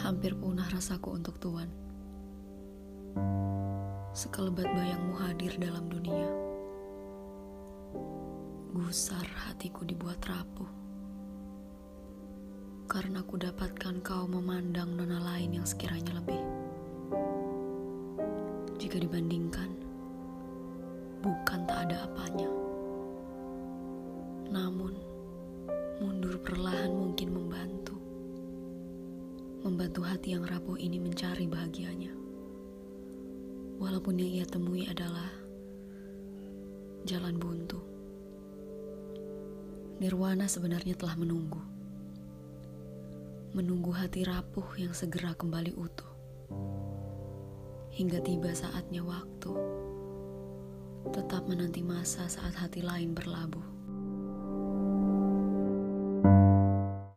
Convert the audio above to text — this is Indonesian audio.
Hampir punah rasaku untuk Tuhan. Sekelebat bayangmu hadir dalam dunia. Gusar hatiku dibuat rapuh. Karena ku dapatkan kau memandang nona lain yang sekiranya lebih. Jika dibandingkan, bukan tak ada apanya. Namun, mundur perlahan mungkin membantu. Membantu hati yang rapuh ini mencari bahagianya. Walaupun yang ia temui adalah jalan buntu. Nirwana sebenarnya telah menunggu. Menunggu hati rapuh yang segera kembali utuh. Hingga tiba saatnya waktu tetap menanti masa saat hati lain berlabuh.